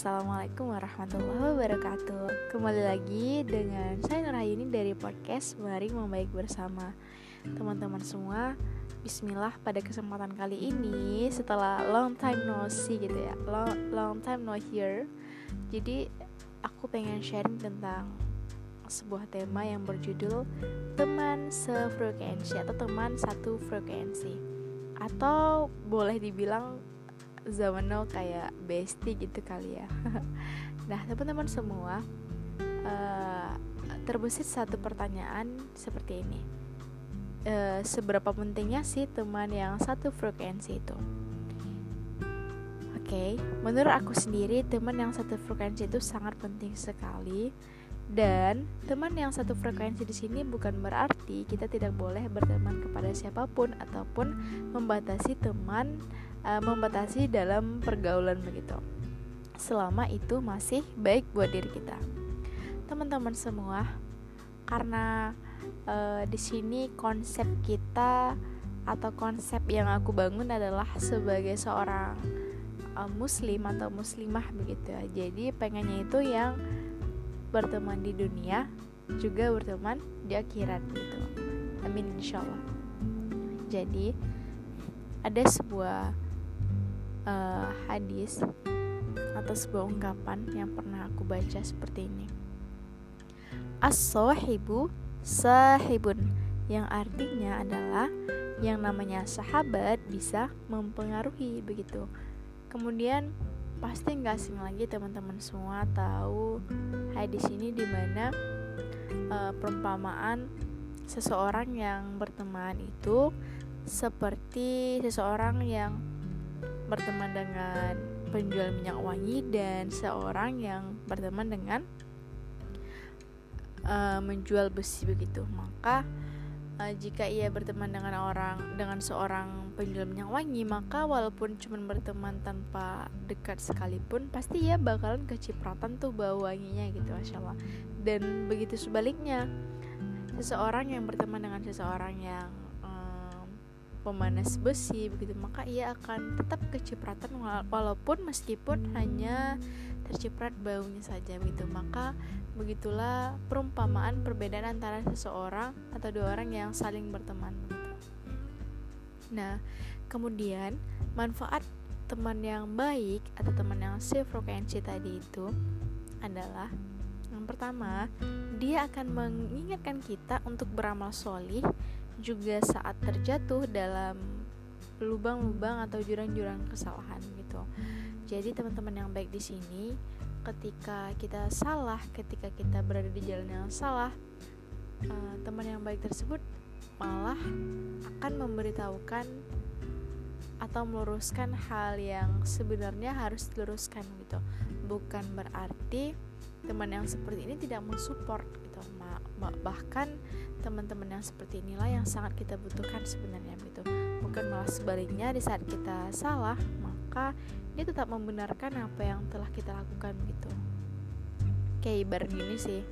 Assalamualaikum warahmatullahi wabarakatuh. Kembali lagi dengan saya Nurhayuni dari podcast Mari Membaik Bersama. Teman-teman semua Bismillah pada kesempatan kali ini Setelah long time no see gitu ya. Long, long time no hear. Jadi aku pengen sharing tentang sebuah tema yang berjudul Teman sefrekuensi atau teman satu frekuensi Atau boleh dibilang zaman now kayak bestie gitu kali ya. Nah teman-teman semua uh, terbesit satu pertanyaan seperti ini. Uh, seberapa pentingnya sih teman yang satu frekuensi itu? Oke, okay, menurut aku sendiri teman yang satu frekuensi itu sangat penting sekali. Dan teman yang satu frekuensi di sini bukan berarti kita tidak boleh berteman kepada siapa pun ataupun membatasi teman uh, membatasi dalam pergaulan begitu. Selama itu masih baik buat diri kita. Teman-teman semua, karena uh, di sini konsep kita atau konsep yang aku bangun adalah sebagai seorang uh, muslim atau muslimah begitu ya. Jadi pengennya itu yang berteman di dunia juga berteman di akhirat gitu. Amin insyaallah. Jadi ada sebuah uh, hadis atau sebuah ungkapan yang pernah aku baca seperti ini. As-sahibu sahibun yang artinya adalah yang namanya sahabat bisa mempengaruhi begitu. Kemudian pasti nggak asing lagi teman-teman semua tahu hadis ini di mana uh, perumpamaan seseorang yang berteman itu seperti seseorang yang berteman dengan penjual minyak wangi dan seorang yang berteman dengan uh, menjual besi begitu. Maka uh, jika ia berteman dengan orang dengan seorang penjual minyak wangi maka walaupun cuma berteman tanpa dekat sekalipun pasti ia bakalan kecipratan tuh bau wanginya gitu masya Allah. Dan begitu sebaliknya seseorang yang berteman dengan seseorang yang pemanas besi begitu. Maka ia akan tetap kecipratan walaupun meskipun hanya terciprat baunya saja begitu. Maka begitulah perumpamaan perbedaan antara seseorang atau dua orang yang saling berteman nah kemudian manfaat teman yang baik atau teman yang sefrekuensi tadi itu adalah yang pertama dia akan mengingatkan kita untuk beramal solih juga saat terjatuh dalam lubang-lubang atau jurang-jurang kesalahan gitu. Jadi teman-teman yang baik di sini, ketika kita salah, ketika kita berada di jalan yang salah, uh, teman yang baik tersebut malah akan memberitahukan atau meluruskan hal yang sebenarnya harus diluruskan gitu. Bukan berarti teman yang seperti ini tidak mensupport gitu. Bahkan teman-teman yang seperti inilah yang sangat kita butuhkan sebenarnya gitu bukan malah sebaliknya di saat kita salah maka dia tetap membenarkan apa yang telah kita lakukan gitu kayak ibarat gini sih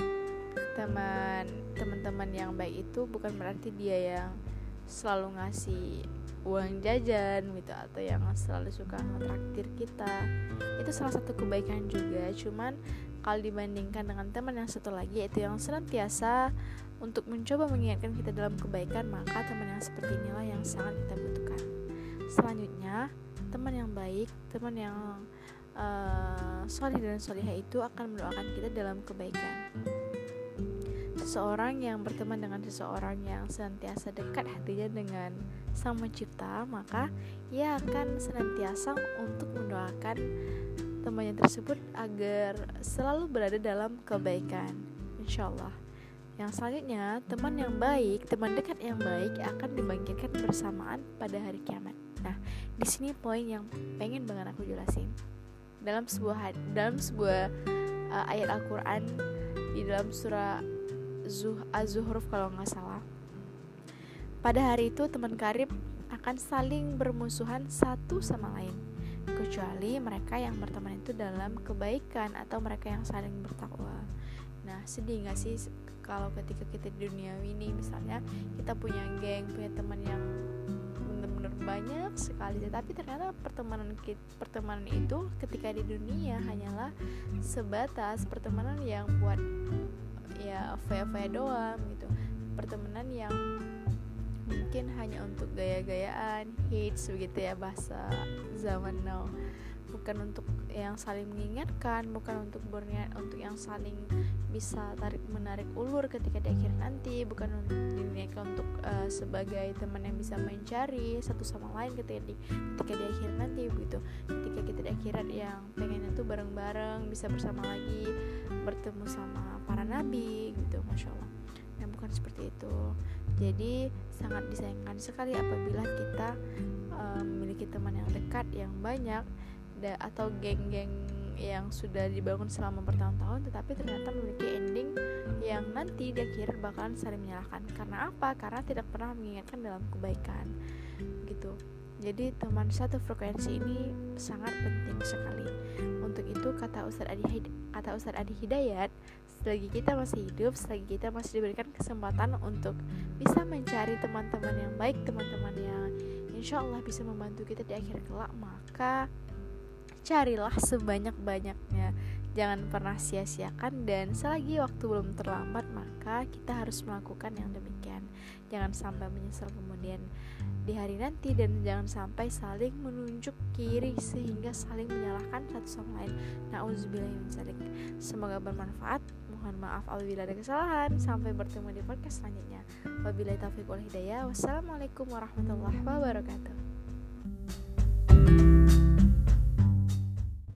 teman teman-teman yang baik itu bukan berarti dia yang selalu ngasih uang jajan gitu atau yang selalu suka ngetraktir kita itu salah satu kebaikan juga cuman kalau dibandingkan dengan teman yang satu lagi yaitu yang senantiasa untuk mencoba mengingatkan kita dalam kebaikan, maka teman yang seperti inilah yang sangat kita butuhkan. Selanjutnya, teman yang baik, teman yang uh, solih dan solihah itu akan mendoakan kita dalam kebaikan. Seseorang yang berteman dengan seseorang yang senantiasa dekat hatinya dengan Sang Pencipta, maka ia akan senantiasa untuk mendoakan temannya tersebut agar selalu berada dalam kebaikan. Insya Allah. Yang selanjutnya, teman yang baik, teman dekat yang baik akan dibangkitkan bersamaan pada hari kiamat. Nah, di sini poin yang pengen banget aku jelasin. Dalam sebuah dalam sebuah uh, ayat Al-Qur'an di dalam surah Zuh Az-Zuhruf kalau nggak salah. Pada hari itu teman karib akan saling bermusuhan satu sama lain kecuali mereka yang berteman itu dalam kebaikan atau mereka yang saling bertakwa. Nah, sedih gak sih kalau ketika kita di dunia ini misalnya kita punya geng punya teman yang bener-bener banyak sekali tetapi ternyata pertemanan pertemanan itu ketika di dunia hanyalah sebatas pertemanan yang buat ya faya-faya doang gitu. Pertemanan yang mungkin hanya untuk gaya-gayaan hits begitu ya bahasa zaman now. Bukan untuk yang saling mengingatkan bukan untuk berniat untuk yang saling bisa tarik menarik ulur ketika di akhir nanti bukan untuk diniatkan untuk uh, sebagai teman yang bisa mencari satu sama lain ketika di ketika di akhir nanti begitu akhirat yang pengennya tuh bareng-bareng bisa bersama lagi bertemu sama para nabi gitu masya allah. Nah bukan seperti itu. Jadi sangat disayangkan sekali apabila kita uh, memiliki teman yang dekat yang banyak da, atau geng-geng yang sudah dibangun selama bertahun-tahun tetapi ternyata memiliki ending yang nanti di akhir bakalan saling menyalahkan. Karena apa? Karena tidak pernah mengingatkan dalam kebaikan gitu jadi teman satu frekuensi ini sangat penting sekali. Untuk itu kata Ustadz Adi kata Ustadz Adi Hidayat selagi kita masih hidup selagi kita masih diberikan kesempatan untuk bisa mencari teman-teman yang baik teman-teman yang insya Allah bisa membantu kita di akhir kelak maka carilah sebanyak-banyaknya jangan pernah sia-siakan dan selagi waktu belum terlambat maka kita harus melakukan yang demikian. Jangan sampai menyesal kemudian di hari nanti dan jangan sampai saling menunjuk kiri sehingga saling menyalahkan satu sama lain. Nauzubillahiminzalik semoga bermanfaat. Mohon maaf apabila ada kesalahan. Sampai bertemu di podcast selanjutnya. Wabillahi taufiq wal hidayah. Wassalamualaikum warahmatullahi wabarakatuh